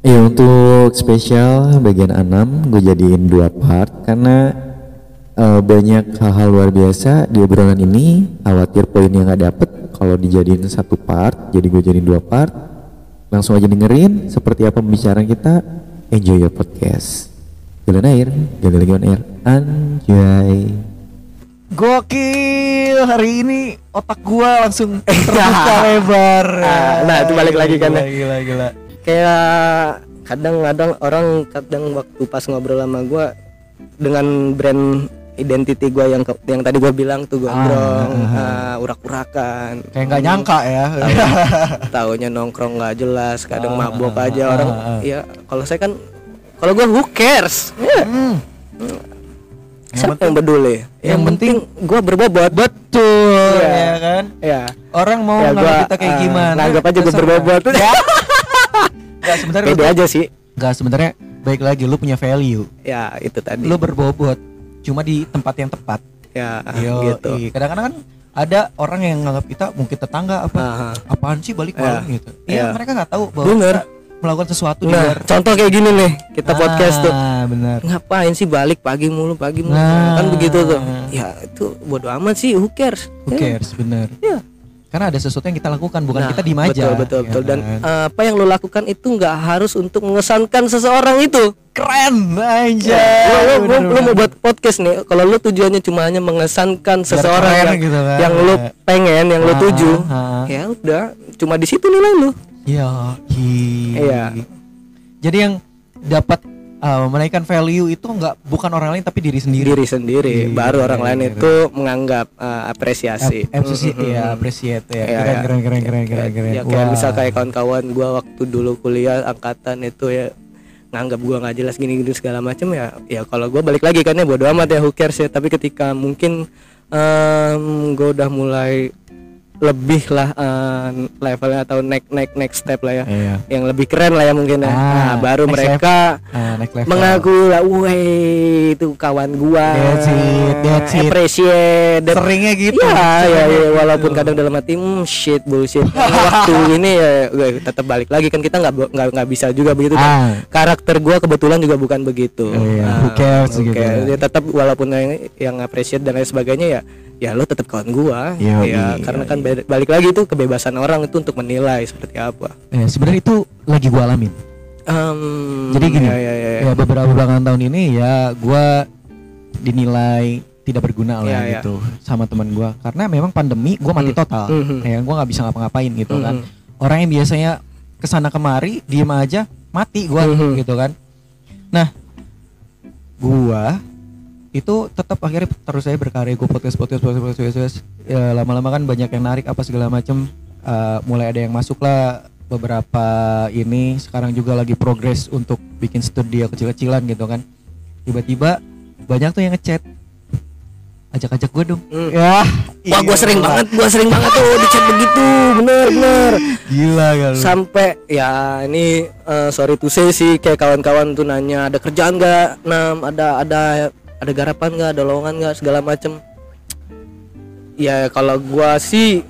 Ya untuk spesial bagian 6 gue jadiin dua part karena uh, banyak hal-hal luar biasa di obrolan ini khawatir poin yang gak dapet kalau dijadiin satu part jadi gue jadiin dua part langsung aja dengerin seperti apa pembicaraan kita enjoy your podcast jalan air jalan lagi on air anjay Gokil hari ini otak gua langsung terbuka lebar. Nah, itu balik lagi kan ya. Gila, gila, gila. Kayak kadang-kadang orang kadang waktu pas ngobrol sama gua dengan brand identity gua yang ke- yang tadi gua bilang tuh gondrong, ah, urak-urakan. Kayak nggak nyangka ya. Taunya nongkrong nggak jelas, kadang Ah, mabok ah, aja ah, orang. ah. Ya kalau saya kan kalau gua who cares? Ya, Hmm. Siapa yang peduli? yang penting gua berbobot. Betul Iya. ya kan. Ya. Orang mau Ya, gua, kita kayak ah, gimana? nganggap aja gua terserah. berbobot. Ya. Gak sebenarnya lu Pede aja sih. Gak sebenarnya baik lagi lu punya value. Ya, itu tadi. Lu berbobot cuma di tempat yang tepat. ya, Yo, gitu. Kadang-kadang kan ada orang yang nganggap kita mungkin tetangga apa Aha. apaan sih balik Ya. malam gitu. Iya, Ya. mereka nggak tahu bahwa Bener. kita melakukan sesuatu di Nah, luar contoh kayak gini nih, kita podcast tuh. Benar. Ngapain sih balik pagi mulu, pagi mulu? Nah. Kan begitu tuh. Ya, itu bodo amat sih, who cares? Who Ya. cares, bener. Ya. Karena ada sesuatu yang kita lakukan, bukan Nah, kita diem aja. Betul, betul, ya betul. Dan kan? eh, apa yang lo lakukan itu nggak harus untuk mengesankan seseorang itu. keren aja. Ya, lo, lo, lo, lo mau buat podcast nih, kalau lo tujuannya cuma hanya mengesankan seseorang keren yang, gitu kan. yang lo pengen, yang lo Ah, tuju, ah. ya udah, cuma di situ nilai lo. Iya. Iya. Jadi yang dapat uh, menaikkan value itu nggak bukan orang lain tapi diri sendiri. Diri sendiri, Iya, baru orang iya, lain iya. itu menganggap eh, apresiasi. Ap- apreciate, Mhm. ya, appreciate ya. Iya, Keren, iya. keren, keren, keren, keren, keren. Ya kayak misal kayak kawan-kawan gua waktu dulu kuliah angkatan itu ya nganggap gua nggak jelas gini gini segala macam ya ya kalau gua balik lagi kan ya bodo amat ya who cares ya tapi ketika mungkin em gua udah mulai lebih lah em, levelnya atau next next next step lah ya Iya. yang lebih keren lah ya mungkin ya Ah, nah, baru next mereka Ah, mengaku lah itu kawan gua That's it, that's it. appreciate Seringnya gitu. Ya, ya, gitu. walaupun kadang dalam hati hmm, shit bullshit. Waktu ini ya gue tetap balik lagi kan kita nggak nggak nggak bisa juga begitu. kan. Ah. Karakter gua kebetulan juga bukan begitu. Iya, Ah, who cares who gitu cares. ya. Ya, tetap walaupun yang, yang appreciate dan lain sebagainya ya ya lo tetap kawan gua. Iya, ya, iya, karena iya. kan beda- balik lagi itu kebebasan orang itu untuk menilai seperti apa. Ya, sebenarnya itu lagi gua alamin. Em, Jadi gini, ya, ya, ya, ya beberapa belakangan tahun ini ya gua dinilai tidak berguna lah Iya, iya. gitu sama teman gua karena memang pandemi gua mati Hmm. total Mhm. ya gua nggak bisa ngapa-ngapain gitu kan Mhm. orang yang biasanya ke sana kemari diem aja mati gua Mhm. gitu kan nah gua itu tetap akhirnya terus saya berkarya gua podcast podcast podcast podcast, podcast. Ya, lama-lama kan banyak yang narik apa segala macem. Eh, mulai ada yang masuk lah beberapa ini. Sekarang juga lagi progres untuk bikin studio kecil-kecilan gitu kan. Tiba-tiba banyak tuh yang ngechat. Ajak-ajak gue dong. Hmm. ya. Wah, gua sering banget, gua sering banget tuh dicat begitu, bener bener. gila kan sampai ya ini eh, sorry to say sih kayak kawan-kawan tuh nanya ada kerjaan nggak? Nam ada ada ada garapan nggak ada lowongan nggak segala macem. Ya kalau gua sih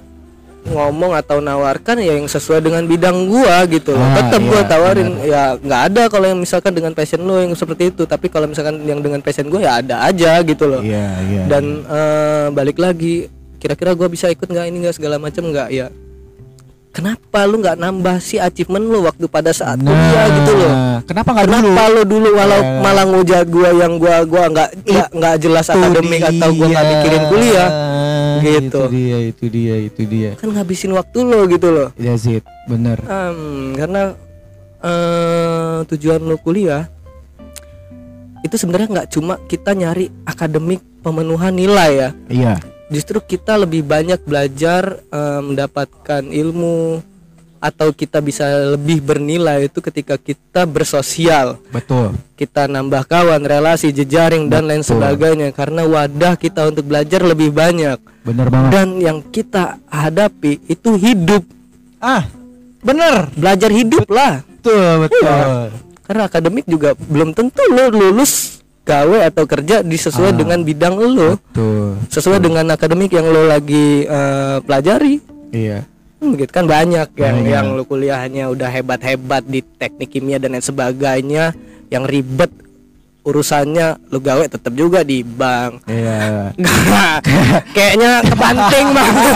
ngomong atau nawarkan ya yang sesuai dengan bidang gua gitu loh. Ah, tetap gua iya, tawarin ya nggak ada kalau yang misalkan dengan passion lo yang seperti itu. Tapi kalau misalkan yang dengan passion gua ya ada aja gitu loh. Iya iya dan eh, balik lagi kira-kira gua bisa ikut nggak ini nggak segala macam nggak ya kenapa lu nggak nambah si achievement lu waktu pada saat kuliah gitu loh? Nah, kenapa nggak dulu? Kenapa lu dulu walau Ya. malah ngujat gua yang gua gua nggak nggak jelas Itu akademik atau gua nggak dia. mikirin kuliah Gitu. itu dia itu dia itu dia. Kan ngabisin waktu lo gitu loh. That's it bener. Em, karena eh, tujuan lu kuliah itu sebenarnya nggak cuma kita nyari akademik pemenuhan nilai ya. Iya justru kita lebih banyak belajar eh, mendapatkan ilmu atau kita bisa lebih bernilai itu ketika kita bersosial. Betul. Kita nambah kawan relasi jejaring dan lain Betul. sebagainya. Karena wadah kita untuk belajar lebih banyak. Bener banget. Dan yang kita hadapi itu hidup. Ah bener belajar hidup lah. Betul betul. Iya. karena akademik juga belum tentu lo lulus gawe atau kerja disesuai Ah. dengan bidang lo. betul sesuai dengan akademik yang lo lagi eh, pelajari. Iya. Hmm, gitu kan banyak yang Banyak. yang lu kuliahnya udah hebat-hebat di teknik kimia dan lain sebagainya yang ribet urusannya lu gawe tetap juga di bank. Iya. kayaknya kebanting banget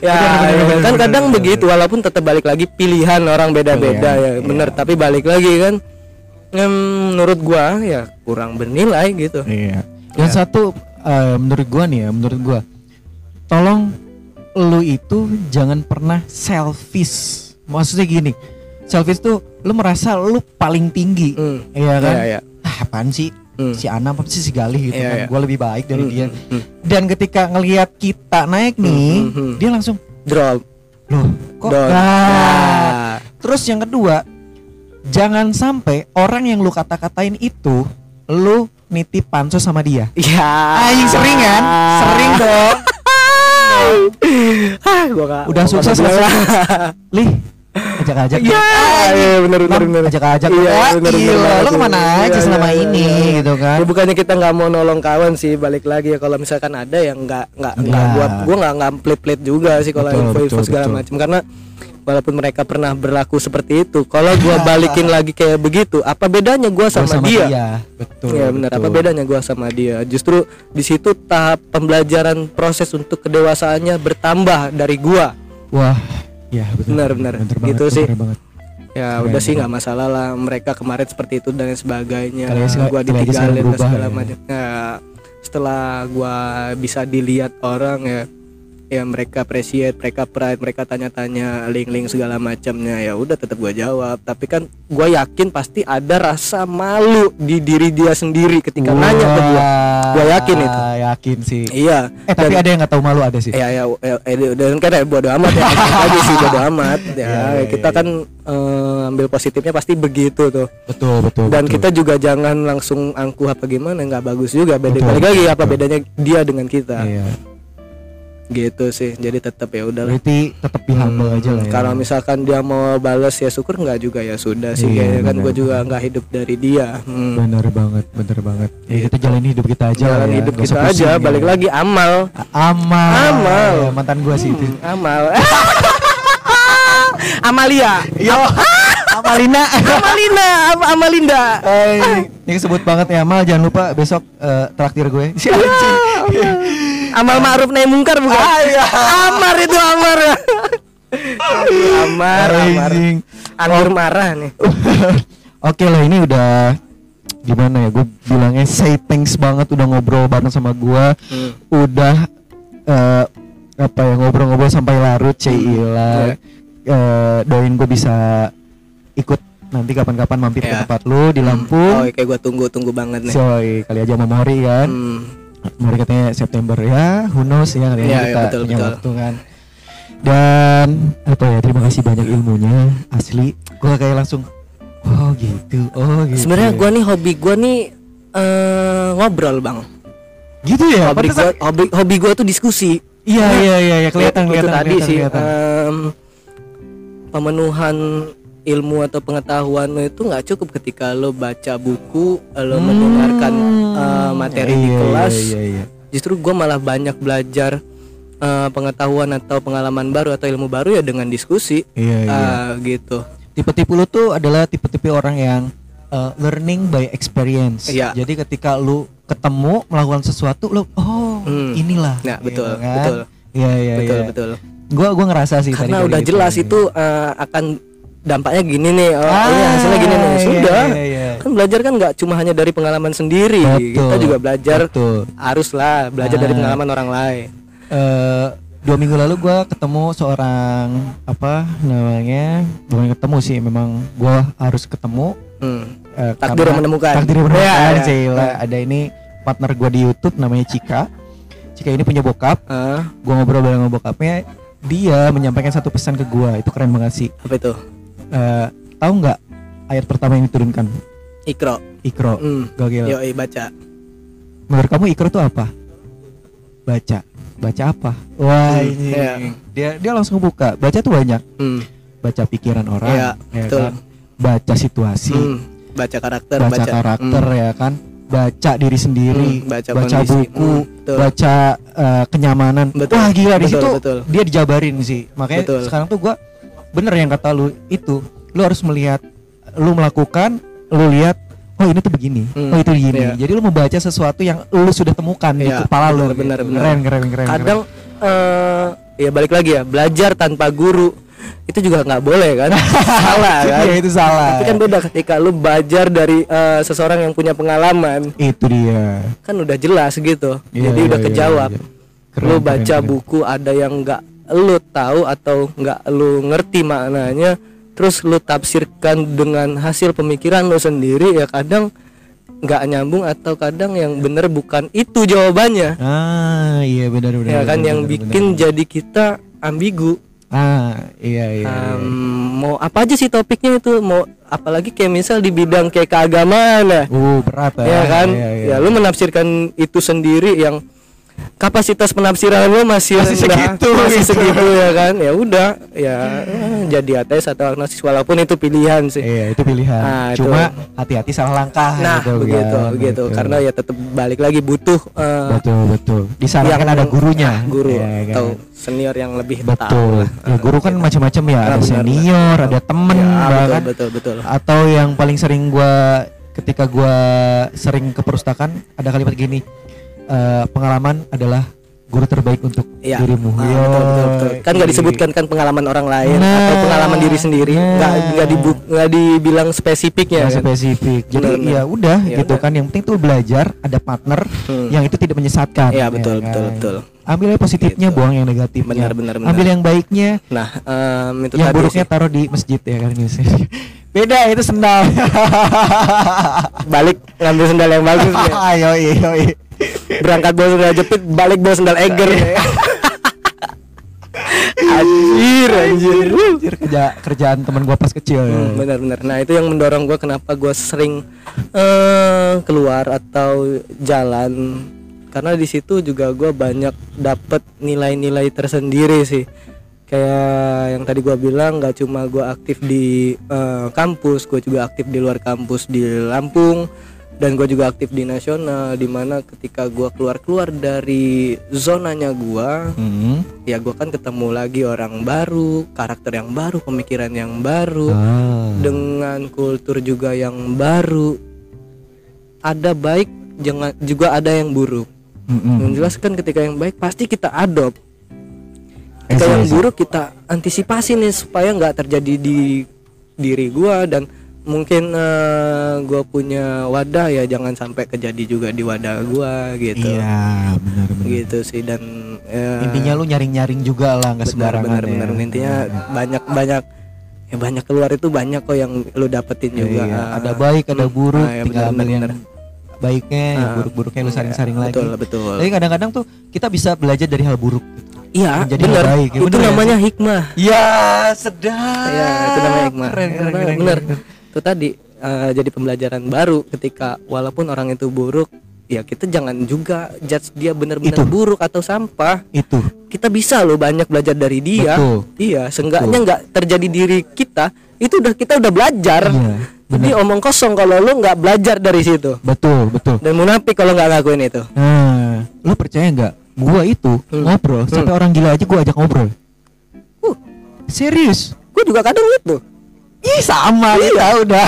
ya, Bener, bener, ya, kan bener, kadang begitu walaupun tetap balik lagi pilihan orang beda-beda Pilihan, ya. bener. Tapi balik lagi kan em, menurut gua ya kurang bernilai gitu Iya. Yang satu eh, menurut gua nih ya, menurut gua tolong lu itu jangan pernah selfish. Maksudnya gini, selfish tuh lu merasa lu paling tinggi. Hmm. Iya kan? Iya, iya. Ah, apaan sih? Hmm. Si Ana apa sih si Galih gitu Iya, kan. iya. Gua lebih baik dari Hmm, dia. hmm, hmm. Dan ketika ngelihat kita naik nih, Hmm, hmm, hmm. dia langsung drop loh kok. Nah, Nah. Terus yang kedua, jangan sampai orang yang lu kata-katain itu lu nitip pansos sama dia. ya Aing sering kan? Sering dong. ah gua gak Udah gua sukses gak lah. Lih, ajak-ajak. Iya, iya benar benar benar. ajak-ajak. Iya, benar, benar lu ke mana Iya, aja iya, selama iya, ini iya. gitu kan? Ya, bukannya kita nggak mau nolong kawan sih, balik lagi ya kalau misalkan ada yang nggak nggak nggak Iya. buat gua nggak nggak pelit-pelit juga sih kalau info-info segala macam karena walaupun mereka pernah berlaku seperti itu, kalau gua balikin lagi kayak begitu, apa bedanya gua Gua sama, dia? Betul. Ya benar, apa bedanya gua sama dia? Justru di situ tahap pembelajaran proses untuk kedewasaannya bertambah dari gua. Wah, ya betul. Benar, benar. Gitu sih. banget. Ya Keren, udah sih nggak masalah lah mereka kemarin seperti itu dan sebagainya. Sih- gua ditinggalin dan segala ya. macam. Nah, setelah gua bisa dilihat orang ya ya mereka appreciate, mereka pride, mereka tanya-tanya link-link segala macamnya ya udah tetap gua jawab. Tapi kan gua yakin pasti ada rasa malu di diri dia sendiri ketika nanya ke gua. Gua yakin itu. Yakin sih. Iya. Eh tapi Dan- ada yang nggak tahu malu ada sih. ya ya ya, ya, dan kan ya bodo amat ya aja sih bodo amat ya, Iya, iya, kita iya. kan eh, ambil positifnya pasti begitu tuh Betul, betul. dan betul. kita juga jangan langsung angkuh apa gimana nggak bagus juga beda Betul, lagi apa betul. bedanya dia dengan kita Iya. Gitu sih jadi tetap ya udahlah Berarti tetap be humble aja lah ya. kalau misalkan dia mau balas ya syukur nggak juga ya sudah sih Iya, kayaknya kan gue juga nggak hidup dari dia hmm. bener banget, bener banget. Ya kita jalani hidup kita aja lah jalan ya. hidup nggak kita aja ya. balik lagi amal Amal. Amal. Ya, mantan gua sih itu. amal Amalia Yo. Amalina. Amalina apa Amalinda Eh, ini sebut banget ya Amal jangan lupa besok eh, traktir gue. Si anjing. Amal ma'ruf nahi mungkar bukan? Ah, iya. Amar itu Amar. amar, Amar. Anggur marah nih. Oke lah ini udah gimana ya gue bilangnya say thanks banget udah ngobrol bareng sama gua Hmm. udah eh, apa ya ngobrol-ngobrol sampai larut. Cila Eh, doain gue bisa ikut nanti kapan-kapan mampir ke Iya. tempat lu di Oh, Lampung kayak gua tunggu-tunggu banget nih. Soy kali aja memori kan Hmm. Memori katanya September ya who knows ya Iya, aja iya, kita betul, punya betul. waktu kan dan apa ya terima kasih banyak ilmunya asli gue kayak langsung oh gitu oh gitu Sebenarnya ya. gua nih hobi gua nih eh ngobrol, Bang. gitu ya Hobi gua, hobi, hobi gua tuh diskusi. iya iya iya ya, kelihatan itu kelihatan tadi kelihatan, sih kelihatan. em, pemenuhan ilmu atau pengetahuan lo itu nggak cukup ketika lo baca buku lo mendengarkan eh, materi di Iya, iya, kelas iya, iya. justru gue malah banyak belajar eh, pengetahuan atau pengalaman baru atau ilmu baru ya dengan diskusi Iya, iya. Ah, gitu tipe-tipe lu tuh adalah tipe-tipe orang yang uh, learning by experience. Iya. Jadi ketika lu ketemu melakukan sesuatu lu oh Hmm. inilah. Nah, betul, kan? betul. Iya iya betul iya. betul Gua gua ngerasa sih tadi karena kayak udah gitu. jelas itu eh, akan dampaknya gini nih oh, Ah, ini hasilnya gini nih iya, sudah iya, iya. kan belajar kan nggak cuma hanya dari pengalaman sendiri Betul, kita juga belajar betul. haruslah belajar dari Ah. pengalaman orang lain Eh, dua minggu lalu gua ketemu seorang apa namanya bukan ketemu sih memang gua harus ketemu hmm. eh, Takdir menemukan. takdir menemukan Iya, iya. Cila. Iya. ada ini partner gua di YouTube namanya Cika Cika ini punya bokap Ah, gua ngobrol bareng bokapnya dia menyampaikan satu pesan ke gua itu keren banget sih apa itu Eh, tahu nggak ayat pertama yang diturunkan ikro ikro hmm. gokil yoi baca menurut kamu ikro itu apa baca baca apa wah Hmm, ini iya. dia dia langsung buka baca tuh banyak hmm. baca pikiran orang Iya, ya betul. kan? baca situasi Hmm. baca karakter baca, baca, karakter Hmm. ya kan baca diri sendiri, Hmm, baca baca, kondisi. buku, Hmm, betul. baca eh, kenyamanan. Betul, Wah gila di betul, situ betul. dia dijabarin sih. Makanya Betul. sekarang tuh gua bener yang kata lu itu, lu harus melihat, lu melakukan, lu lihat, oh ini tuh begini, Hmm, oh itu begini. iya. Jadi lu membaca sesuatu yang lu sudah temukan di Iya, kepala lu. benar, benar. Keren, keren, keren. keren. kadang eh ya balik lagi ya belajar tanpa guru itu juga nggak boleh kan salah kan Iya, itu salah. tapi kan beda ketika lu belajar dari eh, seseorang yang punya pengalaman itu dia. kan udah jelas gitu Iya, jadi iya, udah iya, kejawab iya. Keren, lu keren, baca keren. buku ada yang nggak lu tahu atau nggak lu ngerti maknanya terus lu tafsirkan dengan hasil pemikiran lu sendiri ya kadang nggak nyambung atau kadang yang bener bukan itu jawabannya Ah, iya benar benar. ya kan benar, yang benar, bikin benar. jadi kita ambigu Ah, iya iya. iya. Em, mau apa aja sih topiknya itu mau apalagi kayak misal di bidang kayak keagamaan ya Uh, berat ya kan Iya, iya. ya lu menafsirkan itu sendiri yang kapasitas penafsiran lu masih, Masih rendah, segitu, masih gitu. segitu ya kan ya udah ya eh, jadi ateis atau agnosis walaupun itu pilihan sih Iya, itu pilihan. Ah, itu. Cuma hati-hati salah langkah nah gitu, begitu kan. begitu Betul. karena ya tetap balik lagi butuh eh, betul betul. Disarankan yang- ada gurunya. guru Iya, kan? atau senior yang lebih tahu Betul. Ya, guru kan Gitu. macam-macam ya, ada benar, senior, ada temen, Ya, betul, bahkan betul betul atau yang paling sering gua ketika gua sering ke perpustakaan ada kalimat gini eh, pengalaman adalah guru terbaik untuk Iya. dirimu Ah, betul, betul, betul. Kan nggak disebutkan kan pengalaman orang lain Nah, atau pengalaman diri sendiri, nggak nah. nggak dibu- nggak dibilang spesifiknya. Nggak kan? spesifik jadi Benar-benar. ya udah Ya gitu kan yang penting tuh belajar ada partner Hmm. yang itu tidak menyesatkan Iya ya betul kan? betul betul. ambil yang positifnya Gitu. buang yang negatifnya Benar, benar, benar. ambil yang baiknya Nah em, itu yang tadi buruknya sih. taruh di masjid ya kan beda itu sendal balik ngambil sendal yang bagus nih. ayo iyo Berangkat bawa sendal jepit, balik bawa sendal eger. anjir anjir. Anjir, kerja kerjaan teman gua pas kecil Hmm, benar-benar. Nah itu yang mendorong gue kenapa gue sering eh keluar atau jalan karena di situ juga gue banyak dapet nilai-nilai tersendiri sih. Kayak yang tadi gue bilang nggak cuma gue aktif di eh, kampus, gue juga aktif di luar kampus di Lampung dan gue juga aktif di nasional. Di mana ketika gue keluar-keluar dari zonanya gue, Hmm. ya gue kan ketemu lagi orang baru, karakter yang baru, pemikiran yang baru Ah. dengan kultur juga yang baru ada baik jangan juga ada yang buruk Mm-mm. yang jelas kan ketika yang baik pasti kita adopt Eh, ketika sih, yang sih. buruk kita antisipasi nih supaya nggak terjadi di diri gua dan mungkin eh, gua punya wadah ya jangan sampai kejadi juga di wadah gua gitu. Iya, benar benar. gitu sih dan eh, Intinya lu nyaring-nyaring juga lah nggak sembarangan benar ya. benar. Intinya banyak banyak ya banyak keluar itu banyak kok yang lu dapetin juga. Iya, ada baik, ada hmm, buruk, ah, ya tinggal benar, ambil benar, yang baiknya, yang Ah, buruk-buruknya lu saring-saring Iya, lagi. betul. Betul Tapi kadang-kadang tuh kita bisa belajar dari hal buruk. iya menjadi benar hal baik, ya itu ya? namanya hikmah. Ya, sedap. ya itu namanya hikmah. Keren, keren, Karena keren, benar. keren. Itu tadi eh, jadi pembelajaran baru ketika walaupun orang itu buruk ya kita jangan juga judge dia benar-benar buruk atau sampah Itu. kita bisa loh banyak belajar dari dia Betul. iya seenggaknya nggak terjadi diri kita itu udah kita udah belajar Iya, jadi omong kosong kalau lu nggak belajar dari situ Betul, betul. dan munafik kalau nggak ngakuin itu Nah, lu percaya nggak? Gua itu Hmm. ngobrol sampai orang gila aja gua ajak ngobrol. Uh. Serius? gue juga kadang gitu Ih, sama kita udah.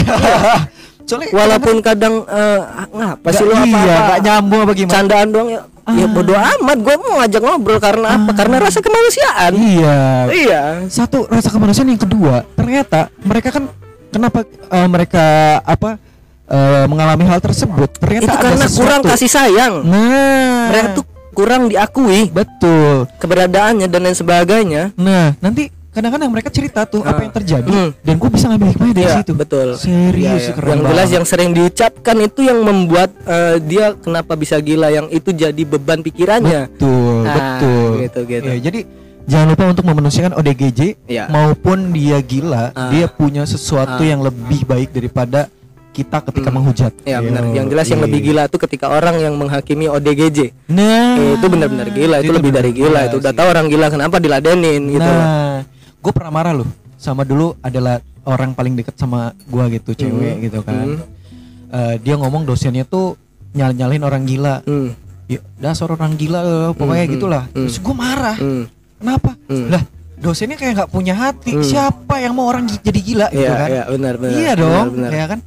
Soalnya walaupun kadang eh, ah, ngapa sih lu Nggak- apa iya, nggak nyambung apa gimana? candaan doang ya ya Ah. bodo amat gue mau ngajak ngobrol karena apa karena rasa kemanusiaan Iya. iya Satu rasa kemanusiaan yang kedua, ternyata mereka kan kenapa eh, mereka apa eh, mengalami hal tersebut? Ternyata itu ada karena sesuatu. kurang kasih sayang Nah, mereka tuh kurang diakui betul. keberadaannya dan lain sebagainya Nah, nanti kadang-kadang mereka cerita tuh apa Ah. yang terjadi Hmm. dan gue bisa ngambil hikmahnya dari Iya, situ. betul Serius, Iya, iya. keren yang jelas banget. yang sering diucapkan itu yang membuat eh, dia kenapa bisa gila yang itu jadi beban pikirannya Betul, Ah, betul. gitu, gitu. Ya, jadi jangan lupa untuk memanusiakan ODGJ Iya. maupun dia gila, Ah. dia punya sesuatu Ah. yang lebih baik daripada kita ketika Hmm. menghujat. ya benar yang jelas yang iya. lebih gila tuh ketika orang yang menghakimi ODGJ Nah, Eh, itu benar-benar gila itu, lebih dari gila itu udah tahu orang gila kenapa diladenin gitu. Nah, gue pernah marah loh sama dulu adalah orang paling deket sama gua gitu, cewek Hmm. gitu kan. Hmm. Eh, dia ngomong dosennya tuh nyal nyalin orang gila Hmm. ya dasar orang gila eh, pokoknya Hmm, gitulah hmm. terus gue marah Hmm. kenapa Hmm. lah dosennya kayak nggak punya hati Hmm. siapa yang mau orang jadi gila gitu Iya, kan iya, benar benar. iya benar, dong benar. ya kan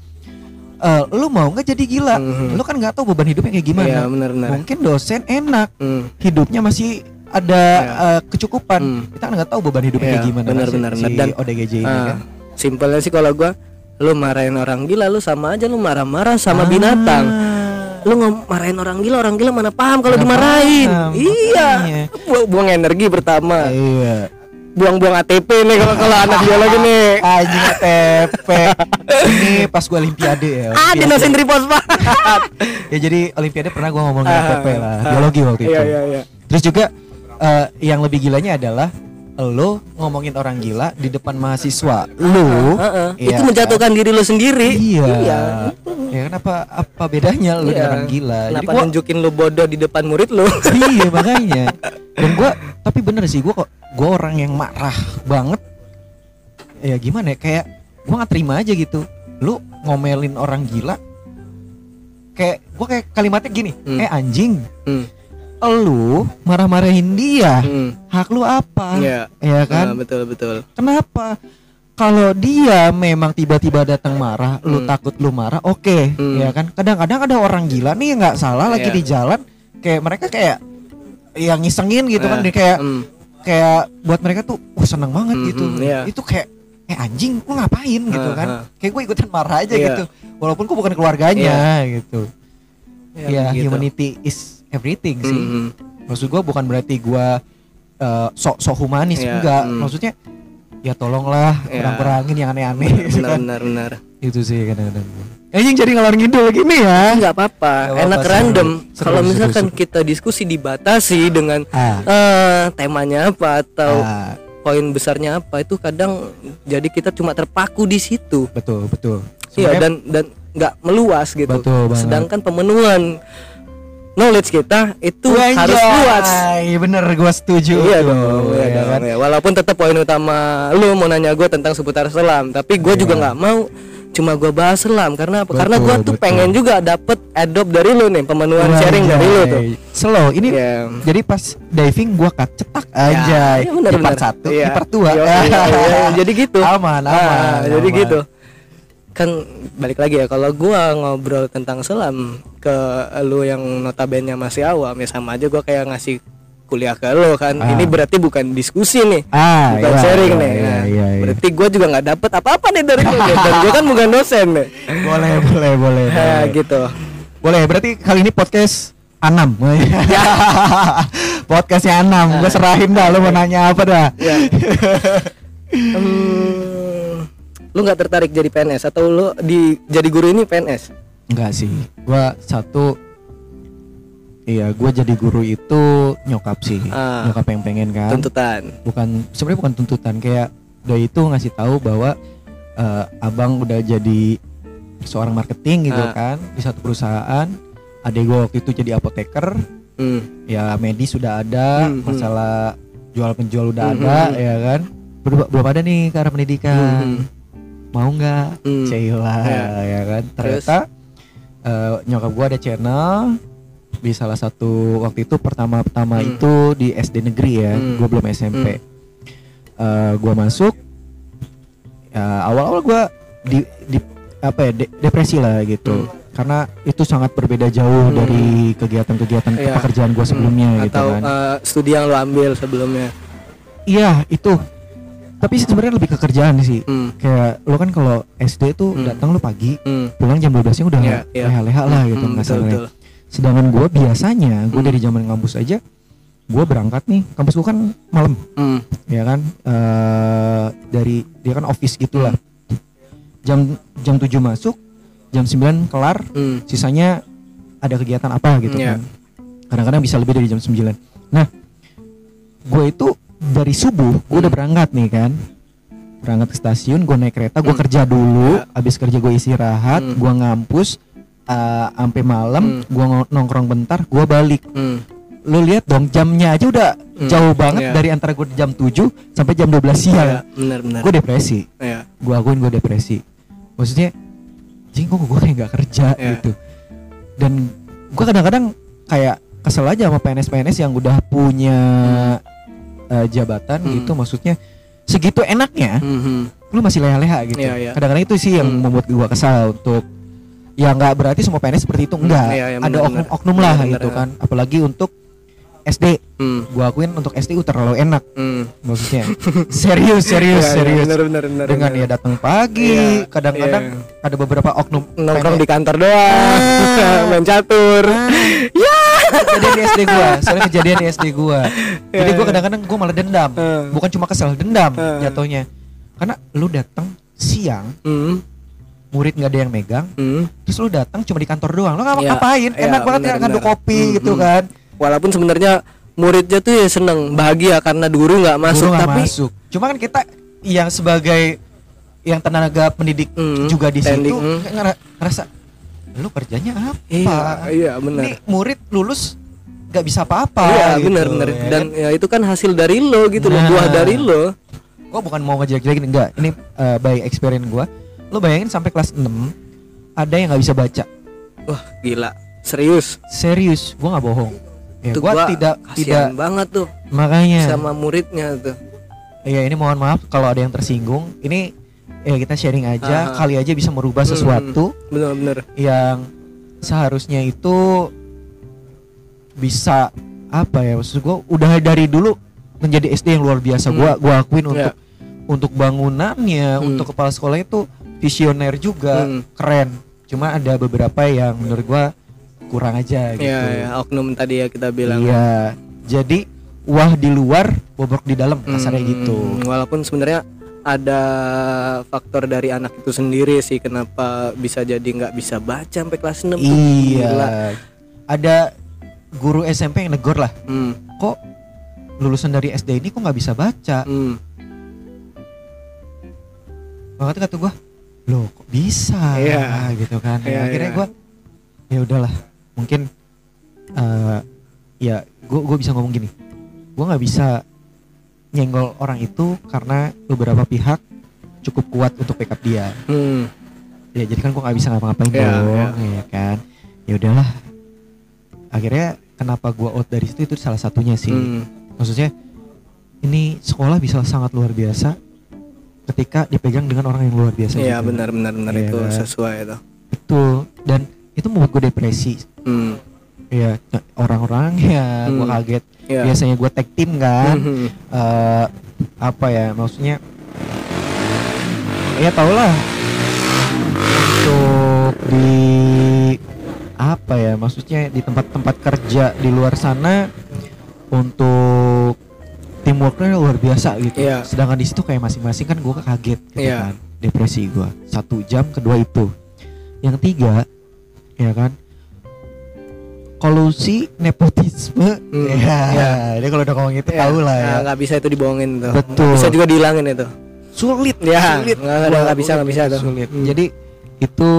Eh, lu mau nggak jadi gila Mhm. lu kan nggak tahu beban hidupnya kayak gimana Iya, benar benar. mungkin dosen enak Hmm. hidupnya masih ada Iya. eh, kecukupan Hmm. kita kan nggak tahu beban hidupnya kayak gimana benar, kan, benar, si, benar. si Dan- ODGJ ini Ah, kan simpelnya sih kalau gua lu marahin orang gila lu sama aja lu marah-marah Ah. sama binatang. Lu marahin orang gila, orang gila mana paham kalau dimarahin. paham, iya. Bu- buang energi pertama. iya Buang-buang ATP nih kalau kalau anak biologi nih. anjing ATP ini pas gua olimpiade ya Ah, Olimpiade. dinosain trifosfat. ya jadi olimpiade pernah gua ngomongin Ah, ATP lah ah. biologi waktu itu Iya, iya, iya. terus juga eh, yang lebih gilanya adalah lo ngomongin orang gila di depan mahasiswa lu Heeh. iya Itu kan? menjatuhkan diri lu sendiri. iya Iya. ya kan apa bedanya lu Iya. dengan orang gila jadi Kenapa gua nunjukin lu bodoh di depan murid lu? iya makanya dan gua tapi bener sih gua kok gua orang yang marah banget ya gimana ya kayak gua nggak terima aja gitu lu ngomelin orang gila kayak gua kayak kalimatnya gini Hmm. eh anjing Hmm. Lu marah-marahin dia Hmm. hak lu apa Iya. ya kan Ah, betul betul. kenapa kalau dia memang tiba-tiba datang marah lu Hmm. takut lu marah oke Hmm. ya kan kadang-kadang ada orang gila nih nggak salah lagi Iya. di jalan kayak mereka kayak yang ngisengin gitu kan Eh, dia kayak hmm. kayak buat mereka tuh wah seneng banget Hmm, gitu hmm, iya. itu kayak eh anjing lu ngapain gitu Ah, kan ah. kayak gue ikutan marah aja Iya. gitu walaupun gue bukan keluarganya gitu Ya, ya begitu. humanity is everything sih Hmm, hmm. maksud gua bukan berarti gua eh, sok sok humanis Iya, enggak hmm. maksudnya ya tolonglah Iya. kurang-kurangin yang aneh-aneh gitu Benar kan benar benar. itu sih kadang-kadang anjing jadi ngalor ngidul gini ya Enggak apa-apa, enak apa-apa, random. Kalau misalkan seru. kita diskusi dibatasi dengan ah, eh temanya apa atau ah, poin besarnya apa itu kadang jadi kita cuma terpaku di situ. betul betul Iya dan dan nggak meluas gitu. Betul banget. Sedangkan pemenuhan knowledge kita itu Wah, harus luas. iya bener gua setuju Iya dong, iya ya kan? ya. Walaupun tetap poin utama lu mau nanya gue tentang seputar selam, tapi gue juga Iya. nggak mau cuma gue bahas selam karena apa? karena Betul, gue tuh betul. pengen juga dapet adopt dari lu nih pemenuhan Wah, sharing dari lu tuh. slow ini Iya. jadi pas diving gua kat cetak aja iya, bener, di part bener. satu di part dua Iya, iya, iya, jadi gitu. aman Ah, aman jadi aman. gitu. Kan balik lagi ya kalau gua ngobrol tentang selam ke lu yang notabene masih awam ya sama aja gua kayak ngasih kuliah ke lu kan. Ah. Ini berarti bukan diskusi nih. ah bukan iya, sharing iya, nih. iya, Nah, iya, iya. Berarti gua juga nggak dapet apa-apa nih dari lu. gitu. Dan gua kan bukan dosen nih. boleh boleh boleh Nah, boleh. gitu. boleh berarti kali ini podcast Anam podcastnya Anam gue serahin dah lu mau nanya apa dah Ya. Hmm, lu nggak tertarik jadi PNS atau lu di jadi guru ini PNS? enggak sih gua satu iya gua jadi guru itu nyokap sih Ah. nyokap yang pengen kan Tuntutan. bukan sebenarnya bukan tuntutan kayak doi itu ngasih tahu bahwa eh, abang udah jadi seorang marketing gitu Ah. kan di satu perusahaan adek gue waktu itu jadi apoteker Hmm. ya medis sudah ada Hmm, hmm. masalah jual penjual udah Hmm, ada hmm. ya kan belum belum ada nih ke arah pendidikan Hmm. Mau nggak Hmm. Cila Ya. ya kan Terus? ternyata eh, nyokap gua ada channel di salah satu waktu itu pertama-tama Hmm. itu di SD negeri ya Hmm. gua belum SMP Eh, gua masuk ya awal-awal gua di, di apa ya de- depresi lah gitu karena itu sangat berbeda jauh Hmm. dari kegiatan-kegiatan Iya. pekerjaan gua sebelumnya gitu atau kan eh, studi yang lo ambil sebelumnya iya itu tapi sebenarnya lebih ke kerjaan sih hmm. kayak lo kan kalau SD tuh Hmm. datang lo pagi Hmm. pulang jam 12 nya udah Iya, iya. leha-leha lah gitu Hmm, nggak betul, sedangkan gue biasanya gue Hmm. dari zaman kampus aja gue berangkat nih kampus gue kan malam Hmm. ya kan eh dari dia kan office gitulah jam jam 7 masuk jam 9 kelar Hmm. sisanya ada kegiatan apa gitu Iya. kan kadang-kadang bisa lebih dari jam 9 nah gue itu dari subuh gue udah Hmm. berangkat nih kan berangkat ke stasiun gue naik kereta gue Hmm. kerja dulu Ya. abis kerja gue istirahat Hmm. gue ngampus eh, sampai malam Hmm. gue nongkrong bentar gue balik Hmm. lu lihat dong jamnya aja udah Hmm. jauh banget Iya. dari antara gue jam 7 sampai jam 12 siang benar-benar. gue depresi Iya. gue akuin gue depresi maksudnya jing kok gue kayak gak kerja gitu dan gue kadang-kadang kayak kesel aja sama PNS-PNS yang udah punya eh, jabatan Hmm. gitu maksudnya segitu enaknya Mhm. lu masih leha-leha gitu. Iya, iya. Kadang-kadang itu sih yang Hmm. membuat gua kesal untuk ya nggak berarti semua PNS seperti itu enggak. iya, iya, Ada benar, oknum-oknum lah Benar, gitu benar. kan. Apalagi untuk SD. Hmm. Gua akuin untuk SDU terlalu enak Hmm. maksudnya. serius, serius, Iya, iya, serius. benar benar benar Dengan benar. ya datang pagi, Iya, kadang-kadang iya. ada beberapa oknum nongkrong di kantor doang Ah. main catur ya kejadian di SD gua soalnya kejadian di SD gua jadi Iya, gua iya. kadang-kadang gua malah dendam Eh. bukan cuma kesel dendam Eh. jatuhnya karena lu datang siang Hmm. murid nggak ada yang megang Hmm. terus lu datang cuma di kantor doang lu nggak Iya, ngapain iya, enak banget ya benar, ngaduk kopi Hmm, gitu hmm. kan walaupun sebenarnya muridnya tuh ya seneng bahagia karena guru nggak masuk Guru nggak tapi masuk. Cuma kan kita yang sebagai yang tenaga pendidik Hmm, juga di situ ngera- ngerasa lu kerjanya apa? Iya iya benar. Ini murid lulus nggak bisa apa-apa iya gitu, benar. benar ya dan kan? ya itu kan hasil dari lo gitu Nah. buah dari lo. Gua bukan mau ngejelek-jelekin enggak. Ini eh, by experience gua. Lu bayangin sampai kelas 6 ada yang nggak bisa baca. Wah gila. Serius? Serius. Gua nggak bohong ya Itu gua, gua tidak tidak banget tuh makanya sama muridnya tuh ya ini mohon maaf kalau ada yang tersinggung ini ya kita sharing aja Ah. kali aja bisa merubah Hmm. sesuatu bener-bener yang seharusnya itu bisa apa ya maksud gua udah dari dulu menjadi SD yang luar biasa Hmm. gua gua akuin Ya. untuk untuk bangunannya Hmm. untuk kepala sekolah itu visioner juga Hmm. keren cuma ada beberapa yang menurut gua kurang aja gitu. Iya, ya, oknum tadi ya kita bilang. Iya. Jadi wah di luar bobrok di dalam kasarnya Hmm, gitu. Walaupun sebenarnya ada faktor dari anak itu sendiri sih kenapa bisa jadi nggak bisa baca sampai kelas 6 tuh. iya. Gila. ada guru SMP yang negor lah. Hmm, kok lulusan dari SD ini kok nggak bisa baca? Hmm. makanya kata gua loh kok bisa? Iya. gitu kan. Iya, akhirnya iya. gua ya udahlah mungkin eh ya gua gua bisa ngomong gini gua nggak bisa nyenggol orang itu karena beberapa pihak cukup kuat untuk backup dia Hmm. ya jadi kan gua nggak bisa ngapa-ngapain Iya, dong ya kan ya udahlah akhirnya kenapa gua out dari situ itu salah satunya sih Hmm. maksudnya ini sekolah bisa sangat luar biasa ketika dipegang dengan orang yang luar biasa Iya juga. benar benar benar Iya itu kan? sesuai itu. betul dan itu membuat gue depresi Hmm. ya orang-orang ya gue Hmm. kaget Iya. biasanya gue tag team kan Hmm. eh apa ya maksudnya ya tau lah untuk di apa ya maksudnya di tempat-tempat kerja di luar sana untuk teamworknya luar biasa gitu Iya. sedangkan di situ kayak masing-masing kan gue kaget gitu Iya. kan depresi gue satu jam kedua itu yang ketiga ya kan kolusi nepotisme Hmm, ya, iya. dia kalau udah ngomong itu Iya. tahu lah ya Nah, nggak bisa itu dibohongin tuh. Betul. Nggak bisa juga dihilangin itu. sulit Ya, sulit nggak- bisa, nggak bisa tuh. sulit Hmm. jadi itu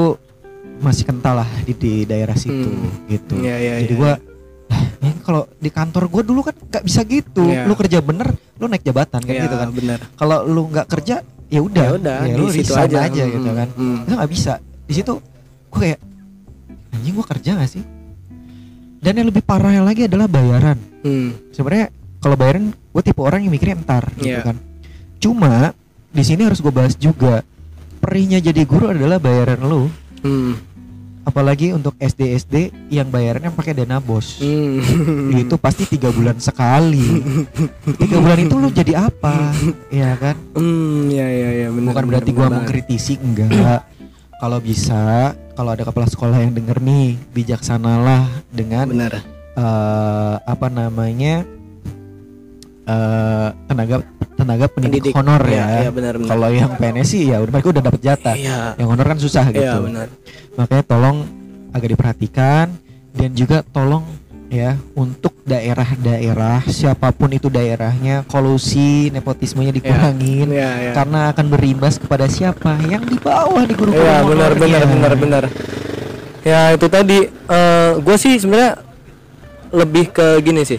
masih kental lah di, di daerah situ Hmm. gitu Iya, iya, jadi iya. gua "Ah, ini kalau di kantor gua dulu kan nggak bisa gitu Iya. lu kerja bener lu naik jabatan kan Iya, gitu kan benar. kalau lu nggak kerja ya udah Ya udah, ya, di lu situ resign aja. aja gitu Hmm, kan hmm. itu nggak bisa di situ gua kayak anjing gua kerja gak sih dan yang lebih parahnya lagi adalah bayaran Hmm. sebenarnya kalau bayaran gue tipe orang yang mikirnya entar gitu Iya. kan cuma di sini harus gue bahas juga perihnya jadi guru adalah bayaran lu Hmm. apalagi untuk SD SD yang bayarannya pakai dana bos Hmm. itu pasti tiga bulan sekali tiga bulan itu lu jadi apa ya kan Hmm, ya ya ya benar. bukan benar, berarti banget. mengkritisi enggak kalau bisa kalau ada kepala sekolah yang denger nih bijaksanalah dengan benar. eh apa namanya eh tenaga tenaga pendidik, Pendidik. honor Iya, ya. iya, benar, benar. Kalau yang PNS sih ya udah mereka udah dapat jatah. Iya. Yang honor kan susah gitu. Iya benar. Makanya tolong agak diperhatikan dan juga tolong ya untuk daerah-daerah siapa pun itu daerahnya kolusi nepotismenya dikurangin Iya iya. karena akan berimbas kepada siapa yang di bawah di guru-guru Iya benar honornya. benar benar benar. Ya itu tadi gue sih sebenarnya lebih ke gini sih.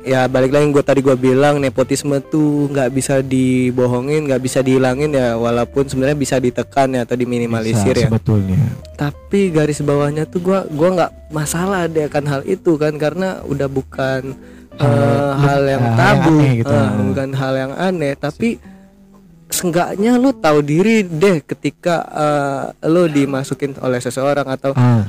Ya balik lagi gue tadi gue bilang nepotisme tuh nggak bisa dibohongin nggak bisa dihilangin ya walaupun sebenarnya bisa ditekan ya atau diminimalisir Bisa, ya. sebetulnya. Tapi garis bawahnya tuh gua gua nggak masalah deh akan hal itu kan karena udah bukan Hal- eh, hal yang tabu. aneh gitu. eh, bukan hal yang aneh tapi seenggaknya lu tahu diri deh ketika eh, lu dimasukin oleh seseorang atau ah.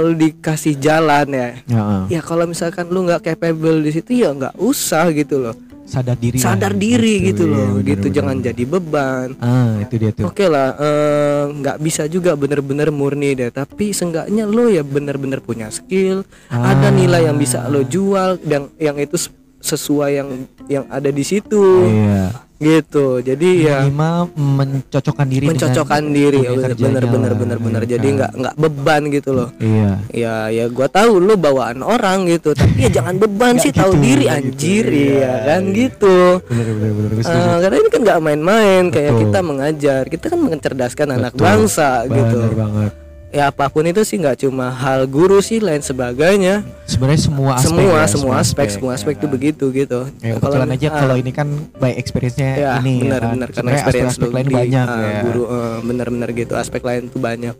lu dikasih jalan ya. Ya, ah. ya kalau misalkan lu nggak capable di situ ya nggak usah gitu loh. Sadar diri. Sadar diri gitu iya, loh bener, gitu. bener, jangan bener. jadi beban. Ah itu dia tuh. Oke lah, eh, nggak bisa juga bener-bener murni deh. Tapi seenggaknya lo ya bener-bener punya skill, Ah. ada nilai yang bisa lo jual, dan yang itu sesuai yang yang ada di situ, iya gitu. Jadi ya minimal mencocokkan diri mencocokkan diri, dunia kerjanya bener-bener lah, bener-bener. ya Jadi kan? nggak nggak beban gitu loh. iya Ya ya gua tahu lo bawaan orang gitu, tapi ya jangan beban sih, tahu gitu, diri nggak anjir, gitu, iya iya, kan iya. gitu. bener bener bener gue. Eh, karena ini kan nggak main-main kayak kita mengajar kita kan mencerdaskan anak Betul. bangsa gitu bener banget ya apa pun itu sih nggak cuma hal guru sih lain sebagainya sebenarnya semua aspek semua ya, semua aspek semua aspek ya itu kan? begitu gitu Ya, kebetulan aja ah, kalau ini kan by experience-nya ya ini benar ya kan. benar karena Sebenarnya experience aspek-aspek lu lain di, banyak ah, ya. guru eh, benar-benar gitu aspek lain tuh banyak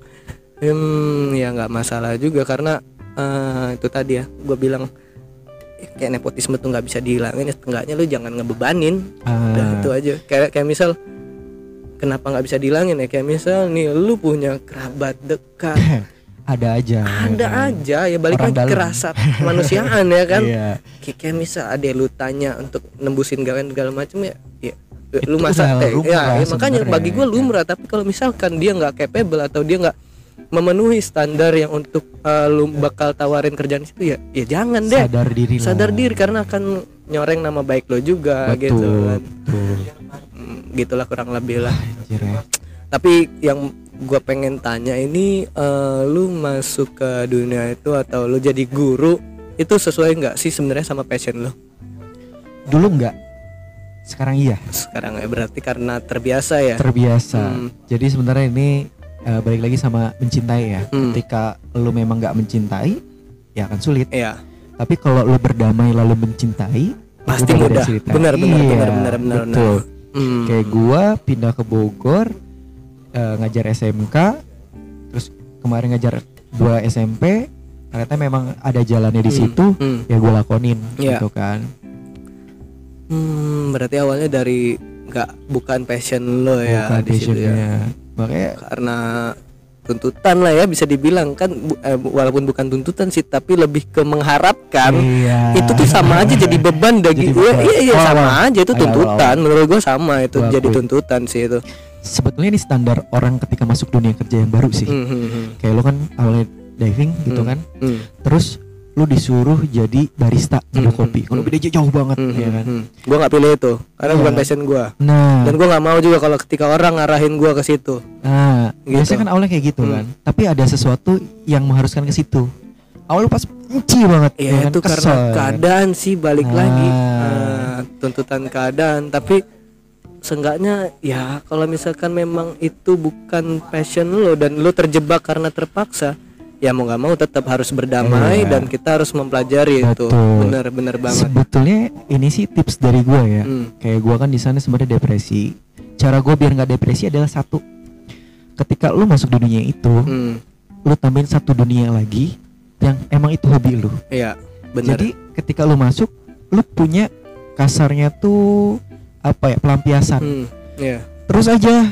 hmm ya nggak masalah juga karena eh, itu tadi ya gue bilang kayak nepotisme tuh nggak bisa dihilangin ya setengahnya lu jangan ngebebanin Ah, Udah itu aja. Kayak kayak misal kenapa nggak bisa dihilangin ya? Kayak misal nih lu punya kerabat dekat, ada aja. ada ya aja ya balik lagi ke dalam. rasa kemanusiaan ya kan. Iya. Kayak, misal ada lu tanya untuk nembusin gawean segala macam ya, ya lu masa eh, lumrah ya, ya makanya bagi gue ya. lumrah tapi kalau misalkan dia nggak capable atau dia nggak memenuhi standar yang untuk eh, lu bakal tawarin kerjaan itu ya ya jangan deh Sadar diri lah. sadar diri karena akan nyoreng nama baik lo juga Betul. gitu kan betul. Gitulah kurang lebih lah Anjir ya. tapi yang gua pengen tanya ini eh, lu masuk ke dunia itu atau lu jadi guru itu sesuai nggak sih sebenarnya sama passion lo Dulu enggak. Sekarang iya. sekarang ya berarti karena terbiasa ya Terbiasa. Hmm. Jadi sebenarnya ini eh, balik lagi sama mencintai ya. Hmm. Ketika lu memang nggak mencintai, ya akan sulit. Iya Tapi kalau lu berdamai lalu mencintai, pasti mudah benar benar Iya, benar benar benar benar. betul. Hmm. Kayak gua pindah ke Bogor eh, ngajar SMK, terus kemarin ngajar dua SMP, ternyata memang ada jalannya di Hmm, situ, hmm. ya gue lakonin Iya. gitu kan. Hmm, berarti awalnya dari nggak bukan passion lo ya Bukan di situ ya. Makanya karena tuntutan lah ya bisa dibilang kan bu- eh, walaupun bukan tuntutan sih tapi lebih ke mengharapkan iya. itu tuh sama aja jadi beban bagi gue iya iya Oh, sama awal. aja itu tuntutan menurut gue sama itu jadi tuntutan sih itu sebetulnya ini standar orang ketika masuk dunia kerja yang baru sih. Hmm, hmm. Kayak lo kan awalnya diving gitu Hmm. kan, Hmm, terus lu disuruh jadi barista nyeduh Hmm, kopi. hmm, Kalau hmm. bedanya jauh banget hmm, ya hmm, kan. hmm. gue nggak pilih itu karena Iya. bukan passion gue Nah, dan gue nggak mau juga kalau ketika orang ngarahin gue ke situ nah, Gitu. biasanya kan awalnya kayak gitu Hmm. kan. Tapi ada sesuatu yang mengharuskan ke situ. Awal lu pas benci banget ya kan, itu karena kesel. keadaan sih balik Nah. lagi eh, tuntutan keadaan tapi seenggaknya ya kalau misalkan memang itu bukan passion lo dan lo terjebak karena terpaksa ya mau nggak mau tetap harus berdamai Iya. dan kita harus mempelajari itu Betul. bener-bener banget Sebetulnya ini sih tips dari gua ya. Hmm. Kayak gua kan di sana sebenarnya depresi. Cara gua biar nggak depresi adalah satu. Ketika lu masuk di dunia itu, Hmm, lu tambahin satu dunia lagi yang emang itu hobi lu. iya bener Jadi ketika lu masuk, lu punya kasarnya tuh apa ya pelampiasan. Hmm, iya. Terus aja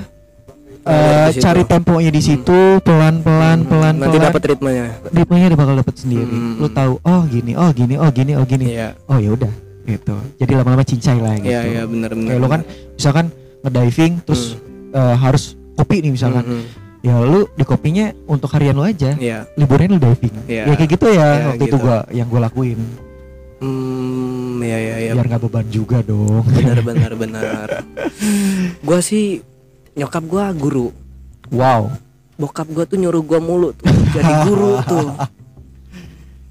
Situ. cari temponya di situ pelan-pelan Hmm, pelan nanti dapat ritmenya ritmenya dia bakal dapat sendiri. Hmm. Lu tahu oh gini, oh gini, oh gini, oh gini. iya Oh ya udah gitu. Jadi lama-lama cincai lah gitu. iya iya bener-bener Kayak lu kan misalkan ngediving terus eh, harus kopi nih misalkan. Hmm, hmm, Ya lu di kopinya untuk harian lu aja. iya Liburan lu diving. Iya. Ya kayak gitu ya Iya, waktu itu gitu. gua yang gua lakuin. hmm iya iya iya Biar nggak beban juga dong. benar benar benar gua sih nyokap gua guru Wow. bokap gua tuh nyuruh gua mulu tuh jadi guru tuh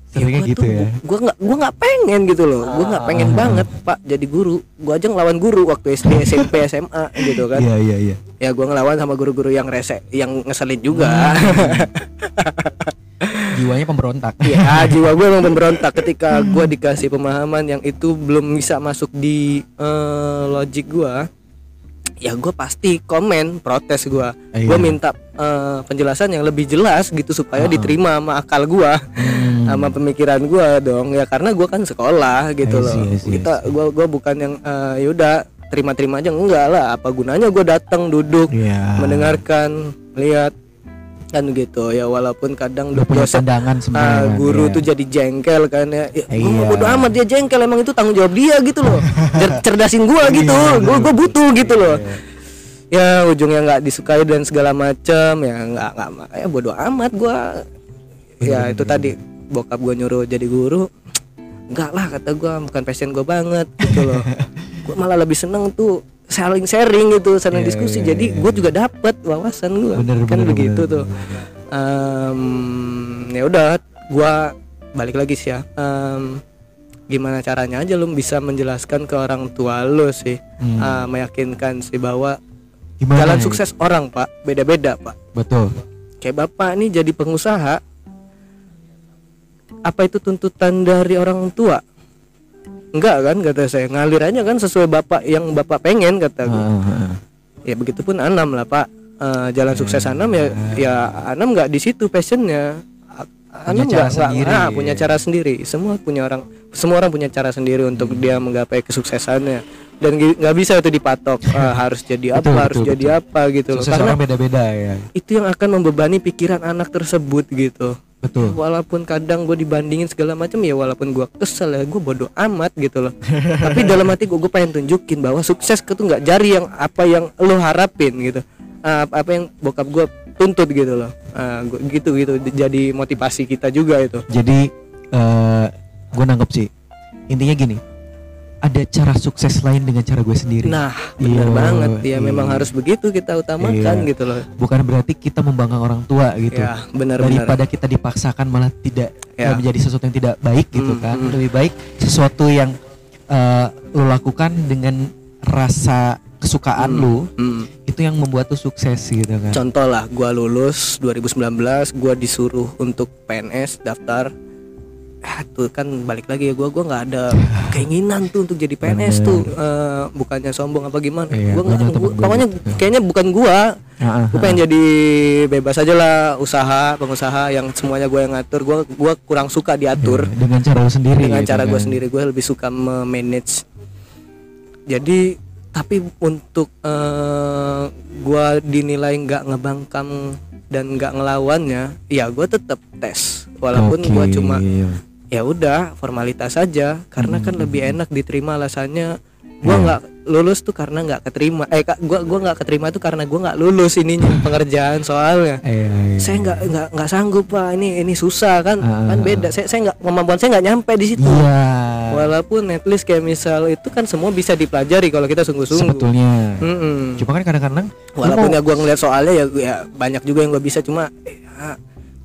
Seringnya gua gitu tuh, ya. gua nggak gua nggak pengen gitu loh gua nggak pengen Ah. banget pak jadi guru gua aja ngelawan guru waktu SD SMP SMA gitu kan Iya iya iya. ya gua ngelawan sama guru-guru yang rese yang ngeselin juga Hmm. jiwanya pemberontak ya jiwa gue emang pemberontak ketika gue dikasih pemahaman yang itu belum bisa masuk di eh, logik gue ya gue pasti komen protes gue Iya. gue minta eh, penjelasan yang lebih jelas gitu supaya Ah. diterima sama akal gue Hmm. sama pemikiran gue dong ya karena gue kan sekolah gitu loh see, kita gue gue bukan yang eh, yaudah terima-terima aja enggak lah apa gunanya gue datang duduk Iya. mendengarkan lihat kan gitu. Ya walaupun kadang dosen pandangan kan, guru iya. tuh jadi jengkel kan ya, ya gua Iya. mah bodo amat dia jengkel emang itu tanggung jawab dia gitu loh. Cer- cerdasin gua gitu. gua gua butuh gitu loh. Ya ujungnya nggak disukai dan segala macam ya nggak nggak ya bodo amat gua. Ya itu tadi bokap gua nyuruh jadi guru. Enggak lah kata gua bukan passion gua banget gitu loh. Gua malah lebih seneng tuh saling sharing gitu saling Iya, diskusi. iya, jadi iya. gua juga dapet wawasan Bener, kan bener, begitu bener, tuh. Em, ya udah gua balik lagi sih ya. Em, gimana caranya aja lu bisa menjelaskan ke orang tua lu sih. Hmm. Ah, meyakinkan sih bahwa Gimana jalan ya? sukses orang pak beda-beda pak. Betul. Kayak bapak ini jadi pengusaha apa itu tuntutan dari orang tua enggak kan kata saya ngalir aja kan sesuai bapak yang bapak pengen kata. Ah, ah, ah. ya begitupun Anam lah pak Eh, jalan sukses Anam ya ya Anam nggak di situ passionnya A- Anam cara nggak nggak- sendiri. ah, punya cara sendiri. Semua punya orang semua orang punya cara sendiri untuk Hmm. dia menggapai kesuksesannya. Dan nggak bisa itu dipatok eh, harus jadi apa Betul, harus betul, jadi apa gitu loh. Sukses karena orang beda-beda ya. itu yang akan membebani pikiran anak tersebut gitu. Betul. Walaupun kadang gue dibandingin segala macam ya walaupun gue kesel ya gue bodoh amat gitu loh. Tapi dalam hati gue gue pengen tunjukin bahwa sukses itu nggak jari yang apa yang lo harapin gitu. Apa, apa yang bokap gue tuntut gitu loh. Gua- gitu gitu. Jadi motivasi kita juga itu. Jadi eh gue nangkep sih intinya gini ada cara sukses lain dengan cara gue sendiri. Nah benar Iya, banget. Ya iya. memang harus begitu kita utamakan Iya. gitu loh. Bukan berarti kita membanggang orang tua gitu. Ya benar-benar daripada kita dipaksakan malah tidak Ya. eh, menjadi sesuatu yang tidak baik gitu Hmm, kan. Hmm. lebih baik sesuatu yang eh, lo lakukan dengan rasa kesukaan lu Hmm. itu yang membuat lu sukses gitu kan Contoh lah, gua lulus 2019, gua disuruh untuk PNS daftar. Ah, tuh kan balik lagi ya gua gua nggak ada keinginan tuh untuk jadi PNS tuh. Eh, bukannya sombong apa gimana. Iya, gua nggak pokoknya gitu. kayaknya bukan gua. Ah, ah, Gua pengen jadi bebas aja lah usaha, pengusaha yang semuanya gua yang ngatur. Gua gua kurang suka diatur Iya, dengan cara lu sendiri dengan gitu cara gue kan. sendiri gue lebih suka memanage jadi tapi untuk eh gue dinilai nggak ngebangkam dan nggak ngelawannya ya gue tetap tes walaupun Oke. gue cuma ya udah formalitas saja karena kan lebih enak diterima alasannya gue Hmm. nggak lulus tuh karena nggak keterima eh gue gua nggak keterima tuh karena gue nggak lulus ininya pengerjaan soalnya Iya, iya. saya nggak nggak nggak sanggup pak ini ini susah kan Ah. kan beda saya saya nggak kemampuan saya nggak nyampe di situ Iya. Walaupun least kayak misal itu kan semua bisa dipelajari kalau kita sungguh-sungguh Sebetulnya. Mm-mm. Cuma kan kadang-kadang walaupun ya gua ngeliat soalnya ya, ya banyak juga yang gua bisa cuma ya,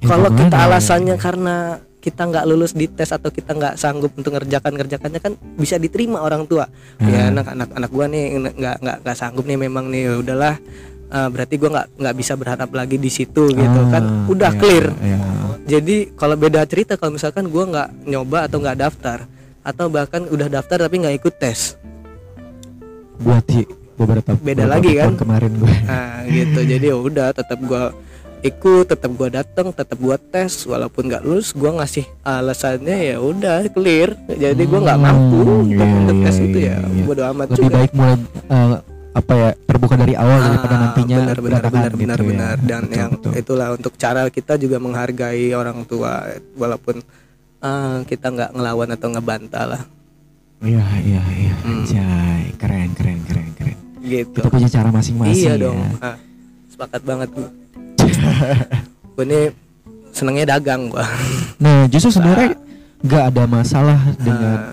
Ya, kalau kita alasannya karena kita nggak lulus di tes atau kita nggak sanggup untuk ngerjakan ngerjakannya kan bisa diterima orang tua ya Hmm. anak anak anak gua nih nggak nggak nggak sanggup nih memang nih ya udahlah eh, berarti gua nggak nggak bisa berharap lagi di situ gitu Ah, kan udah iya, clear iya. jadi kalau beda cerita kalau misalkan gua nggak nyoba atau nggak daftar atau bahkan udah daftar tapi nggak ikut tes Buat di beberapa Beda beberapa lagi kan? kemarin gue. nah gitu jadi ya udah tetap gua ikut tetap gua datang tetap gua tes walaupun nggak lulus gua ngasih alasannya ya udah clear jadi gua nggak Hmm, mampu untuk, iya, untuk tes iya, itu iya, ya iya. bodo amat Lebih juga baik mulai eh, apa ya terbuka dari awal daripada Ah, nantinya benar benar benar gitu benar ya. benar dan Betul, yang betul. itulah untuk cara kita juga menghargai orang tua walaupun eh, kita nggak ngelawan atau ngebantah lah Iya iya iya. Hmm. Anjay, keren keren keren keren. gitu Kita punya cara masing-masing iya ya. dong Ah, sepakat banget gua gua ini senengnya dagang gua Nah, justru sebenarnya nggak ada masalah dengan Ah,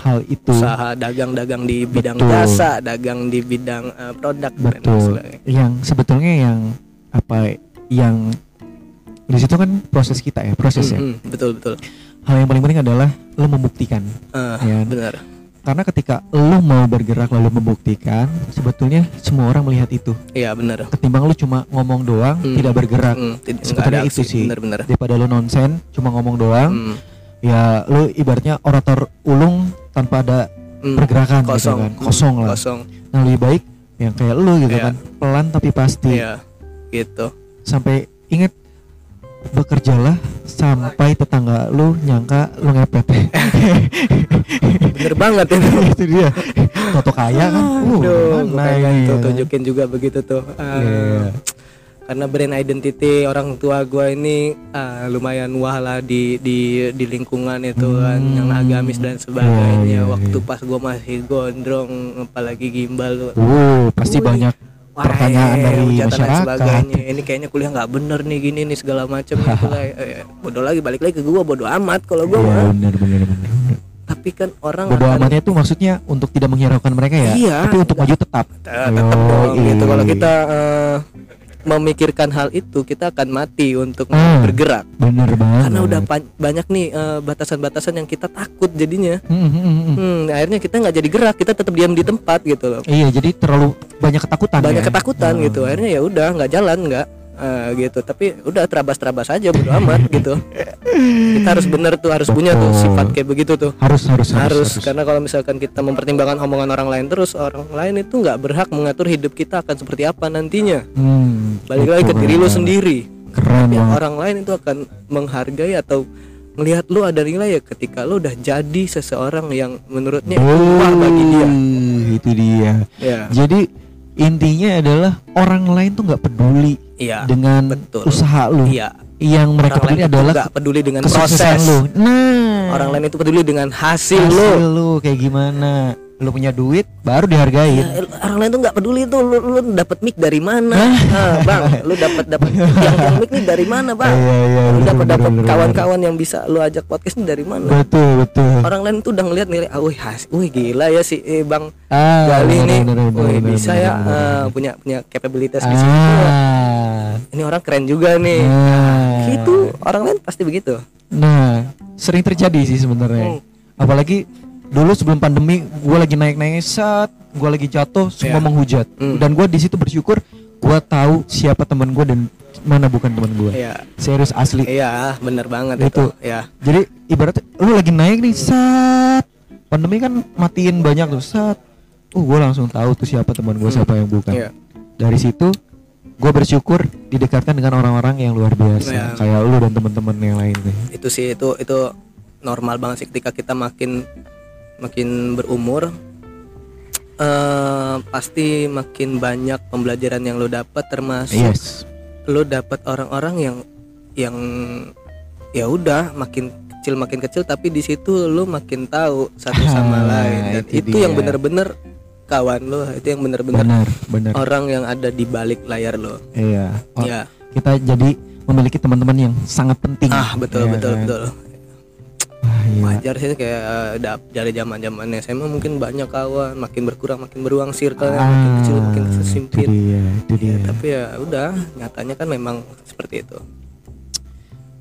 hal itu. usaha dagang-dagang di bidang Betul. jasa dagang di bidang eh, produk dan Betul. sebagainya. Yang sebetulnya yang apa yang di situ kan proses kita ya, proses ya. Mm, mm, betul betul Hal yang paling penting adalah lo membuktikan Ah, Ya. benar. Karena ketika lu mau bergerak lalu membuktikan sebetulnya semua orang melihat itu. Iya benar. Ketimbang lu cuma ngomong doang Hmm. tidak bergerak. Hmm, tidak- sebetulnya itu sih. Bener-bener. daripada lu nonsen cuma ngomong doang Hmm, ya lu ibaratnya orator ulung tanpa ada hmm. pergerakan gitu kosong. kan. Kosong lah. kosong. Nah lebih baik yang kayak lu gitu Iya. kan. Pelan tapi pasti. Iya gitu. Sampai inget bekerjalah sampai tetangga lu nyangka lu ngepet bener banget itu itu dia Toto kaya kan uh, Aduh, ini tuh kan? tunjukin juga begitu tuh. Ah, Iya. Karena brand identity orang tua gua ini ah, lumayan wah lah di di di lingkungan itu kan Hmm. yang agamis dan sebagainya. Iya, iya, Waktu iya. pas gua masih gondrong apalagi gimbal tuh. Uh, pasti Wih. banyak Wah, pertanyaan dari masyarakat. sebagainya. Ini kayaknya kuliah nggak bener nih gini nih segala macam gitu lah. Eh, bodoh lagi balik lagi ke gua bodoh amat kalau gua mah. bener bener bener. Tapi kan orang Bodo akan- amatnya itu maksudnya untuk tidak menghiraukan mereka ya, Iya. tapi untuk maju tetap. Tetap dong Yoi. gitu kalau kita eh, memikirkan hal itu kita akan mati untuk Hmm. bergerak bener banget. karena udah banyak nih eh, batasan-batasan yang kita takut jadinya Hmm, hmm, hmm, hmm. hmm, akhirnya kita nggak jadi gerak kita tetap diam di tempat gitu loh Iya, jadi terlalu banyak ketakutan. banyak ya? ketakutan Hmm. gitu akhirnya ya udah nggak jalan nggak eh, gitu. Tapi udah terabas-terabas aja bodo amat gitu. Kita harus bener tuh harus punya tuh sifat kayak begitu tuh. Harus harus harus karena kalau misalkan kita mempertimbangkan omongan orang lain terus orang lain itu nggak berhak mengatur hidup kita akan seperti apa nantinya. Hmm, balik lagi ke diri lu sendiri. Keren ya, banget. orang lain itu akan menghargai atau melihat lu ada nilai ya ketika lu udah jadi seseorang yang menurutnya wah bagi dia. Uh, itu dia. ya. Jadi intinya adalah orang lain tuh nggak peduli iya dengan betul. usaha lu. iya Yang mereka orang peduli adalah nggak peduli dengan proses lu. Nah, orang lain itu peduli dengan hasil, hasil lu lu kayak gimana? Lu punya duit baru dihargain. Ya, orang lain tuh nggak peduli tuh lu, lu dapet mic dari mana Ah, bang lu dapat dapat yang yang mic nih dari mana bang Iya, iya, lu dapat bener, kawan-kawan yang bisa lu ajak podcast ini dari mana Betul, betul. orang lain tuh udah ngeliat nilai ah wih has wih gila ya si eh, bang Ah, Gali nih wih bisa ya bener. punya punya capabilitas di situ Ah. ini orang keren juga nih Nah. itu orang lain pasti begitu Nah, sering terjadi sih sebenarnya. Hmm. Apalagi dulu sebelum pandemi gue lagi naik-naik saat gue lagi jatuh semua Iya. menghujat. Hmm. dan gue di situ bersyukur gue tahu siapa teman gue dan mana bukan teman gue iya. Serius asli. Iya bener banget itu, Itu. ya jadi ibaratnya lu lagi naik nih saat pandemi kan matiin banyak tuh saat uh gue langsung tahu tuh siapa teman gue siapa yang bukan. Iya. dari situ gue bersyukur didekatkan dengan orang-orang yang luar biasa. Iya. kayak lu dan teman-teman yang lain nih. Itu sih itu itu normal banget sih ketika kita makin makin berumur eh pasti makin banyak pembelajaran yang lo dapat termasuk yes. lo dapat orang-orang yang yang ya udah makin kecil makin kecil tapi di situ lo makin tahu satu sama lain. Dan itu itu, yang dia. bener-bener kawan lo itu yang bener-bener benar benar. orang yang ada di balik layar lo. Iya. Oh, ya. Kita jadi memiliki teman-teman yang sangat penting. Ah betul Ya betul kan? betul. Wajar sih kayak eh, da- dari zaman zaman SMA mungkin banyak kawan makin berkurang makin beruang circle makin kecil makin Ah, itu dia itu Ya, dia. tapi ya udah nyatanya kan memang seperti itu.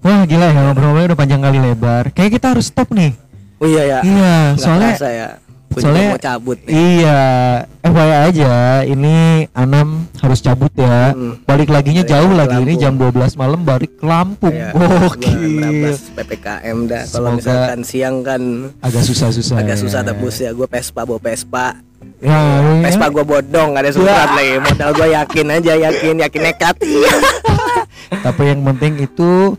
Wah gila ya ngobrol-ngobrol udah panjang kali lebar. Kayak kita harus stop nih. Oh iya ya. Iya Nggak soalnya ya soalnya- mau cabut nih Iya, FYI aja, ini Anam harus cabut ya. Hmm. Balik laginya Balik jauh lagi, ini jam 12 malam balik ke Lampung. Ya, Gokil. PPKM dah kalau misalkan siang kan Agak susah-susah. agak ya. susah tebus ya gue Vespa bawa Vespa Ya, ya. Vespa gue bodong gak ada surat lagi modal gue yakin aja yakin yakin nekat Tapi yang penting itu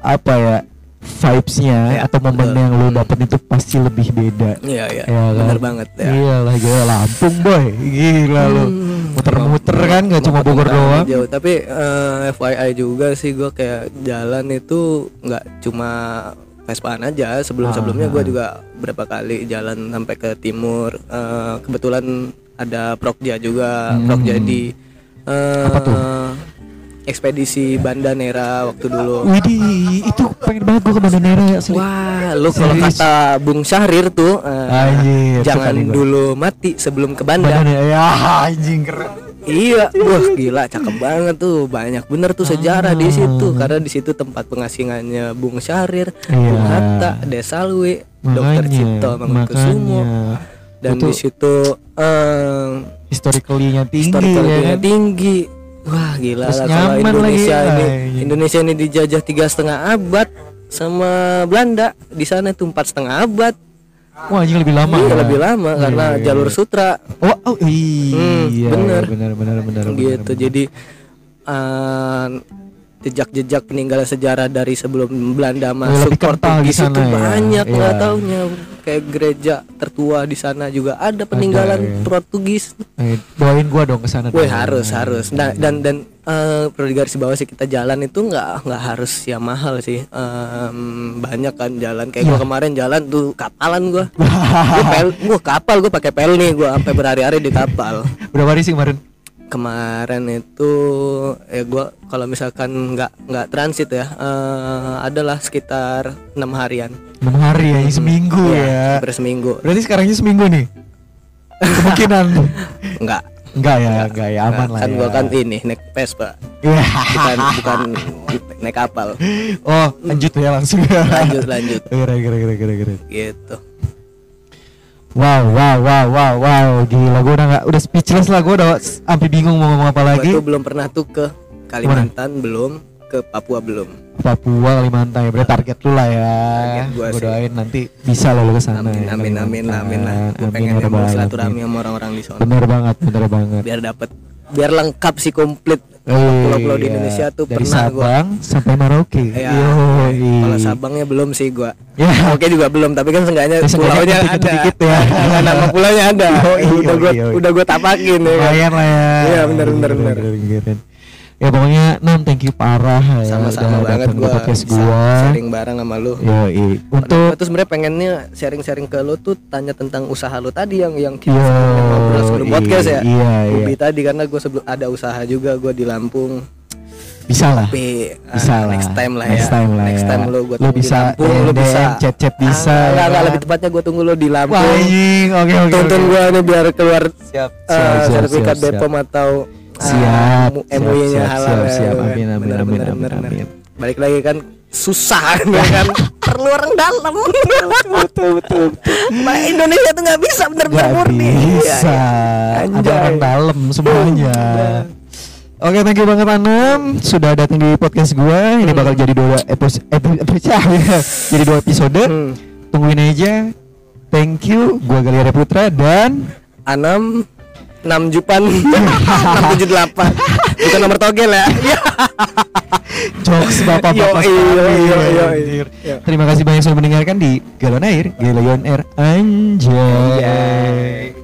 apa ya? Vibes-nya Ya, atau momen betul. yang lu dapat itu pasti lebih beda. iya iya Ya kan? bener banget ya Iya lah, gila Lampung boy, gila lu. Muter-muter kan, gak cuma Bogor doang. jauh. tapi eh, FYI juga sih gue kayak jalan itu nggak cuma Vespaan aja sebelum sebelumnya gue Ah. juga berapa kali jalan sampai ke timur Eh, kebetulan ada Prokja juga Hmm. Prokja di eh, Apa tuh? Ekspedisi Banda Nera waktu dulu Widih, itu pengen banget gua ke Banda Nera ya asli. Wah, lu kalau kata Bung Syahrir tuh eh, Anjir, jangan suka nih gua. dulu mati sebelum ke Banda Banda. Nera ya anjing keren. Iya, wah gila cakep banget tuh. Banyak bener tuh sejarah di situ Ah. karena di situ tempat pengasingannya Bung Syahrir, Iya. Bung Hatta, Desalwi, Dokter Cipto Mangunkusumo. makanya. dan di situ eh historically-nya tinggi historicalnya ya kan? tinggi wah gila Terus lah kalau Indonesia lagi. ini Ay. Indonesia ini dijajah tiga setengah abad sama Belanda di sana tuh empat setengah abad Wah, anjing lebih lama. Iya, ya? lebih lama Iya, karena iya, iya. jalur sutra Oh, oh iya, Hmm, bener. benar benar benar benar. gitu jadi eh, jejak-jejak peninggalan sejarah dari sebelum Belanda masuk lebih Portugis sana itu ya. banyak nggak Iya. taunya kayak gereja tertua di sana juga ada peninggalan ya. Portugis Eh, doain gua dong ke sana. Dong. harus harus. Nah dan dan eh, perlu digaris bawah sih kita jalan itu nggak nggak harus yang mahal sih. Em, banyak kan jalan kayak Iya. gua kemarin jalan tuh kapalan gua. gua pel, gua kapal gua pakai pel nih gua sampai berhari-hari di kapal. Berapa hari sih kemarin? Kemarin itu ya gua kalau misalkan nggak nggak transit ya eh, adalah sekitar enam harian. 6 hari ya, seminggu Iya, ya. hampir seminggu. Berarti sekarangnya seminggu nih. Kemungkinan. Enggak. Enggak ya, enggak ya, aman lah kan ya. gua kan ini naik Vespa. Iya. Bukan bukan naik kapal. Oh, lanjut ya langsung ya. Lanjut lanjut. Keren, keren, keren, keren. gitu Wow, wow, wow, wow, wow, gila gue udah nggak udah speechless lah gue udah sampai bingung mau ngomong apa lagi. Tuh belum pernah tuh ke Kalimantan belum. Ke Papua belum. Papua, Kalimantan ya, berarti target lu lah ya. Gue doain nanti bisa lo lu ke sana. amin ya, amin amin lah, amin lah. Gue Amin, pengen ya mau silaturahmi sama orang-orang di sana. Bener banget, bener banget. biar dapat biar lengkap sih komplit Eh, pulau-pulau di iya. Indonesia tuh dari pernah gua Sabang sampai Merauke. ya Yoi. kalau Sabangnya belum sih gua Ya. Oke juga belum tapi kan seenggaknya Ya, seenggaknya pulaunya ada dikit-dikit ya. Nah, nama pulaunya ada Yoi, udah gua yoi, udah gua tapakin ya kan Lumayan lah ya. Iya, bener, bener, bener. Ya pokoknya Nam thank you parah ya sama-sama udah banget gua podcast bisa gua. sharing bareng sama lu Yoi. Untuk Untuk tuh sebenarnya pengennya sharing-sharing ke lu tuh tanya tentang usaha lu tadi yang yang kita Yo, ngobrol sebelum iya, podcast ya. iya, iya. Ubi tadi karena gue sebelum ada usaha juga gue di Lampung. bisa lah. Tapi ah, Bisa lah. next time lah Next ya. time lah next ya. time lu gue Lu bisa Lampung, lu bisa chat-chat bisa, Ah, enggak, ya enggak, kan? lebih tepatnya gue tunggu lu di Wah, Lampung. anjing. Oke oke. Tuntun oke. gue nih biar keluar Siap, eh, siap, siap, sertifikat siap, siap. Bepom atau ah, Siap, mu- siap, MUI-nya siap, halal siap, ya, siap. kan? Amin, amin, Bener, amin, bener, amin, bener, amin. Balik lagi kan susah ya kan perlu orang dalam betul betul Nah, Indonesia tuh nggak bisa bener-bener Gak murni bisa. Iya, iya. Ada orang dalam semuanya. Oke, thank you banget Anam sudah datang di podcast gua. Ini bakal jadi dua episode, jadi dua episode. Hmm. Tungguin aja. Thank you. Gua Galia Putra dan Anam 6 Jupan 678 Bukan nomor togel ya jokes bapak-bapak. Yoi, sekali, yoi, yoi, yoi. anjir. Yo. Terima kasih banyak sudah mendengarkan di Galon Air, Galon Air, anjay.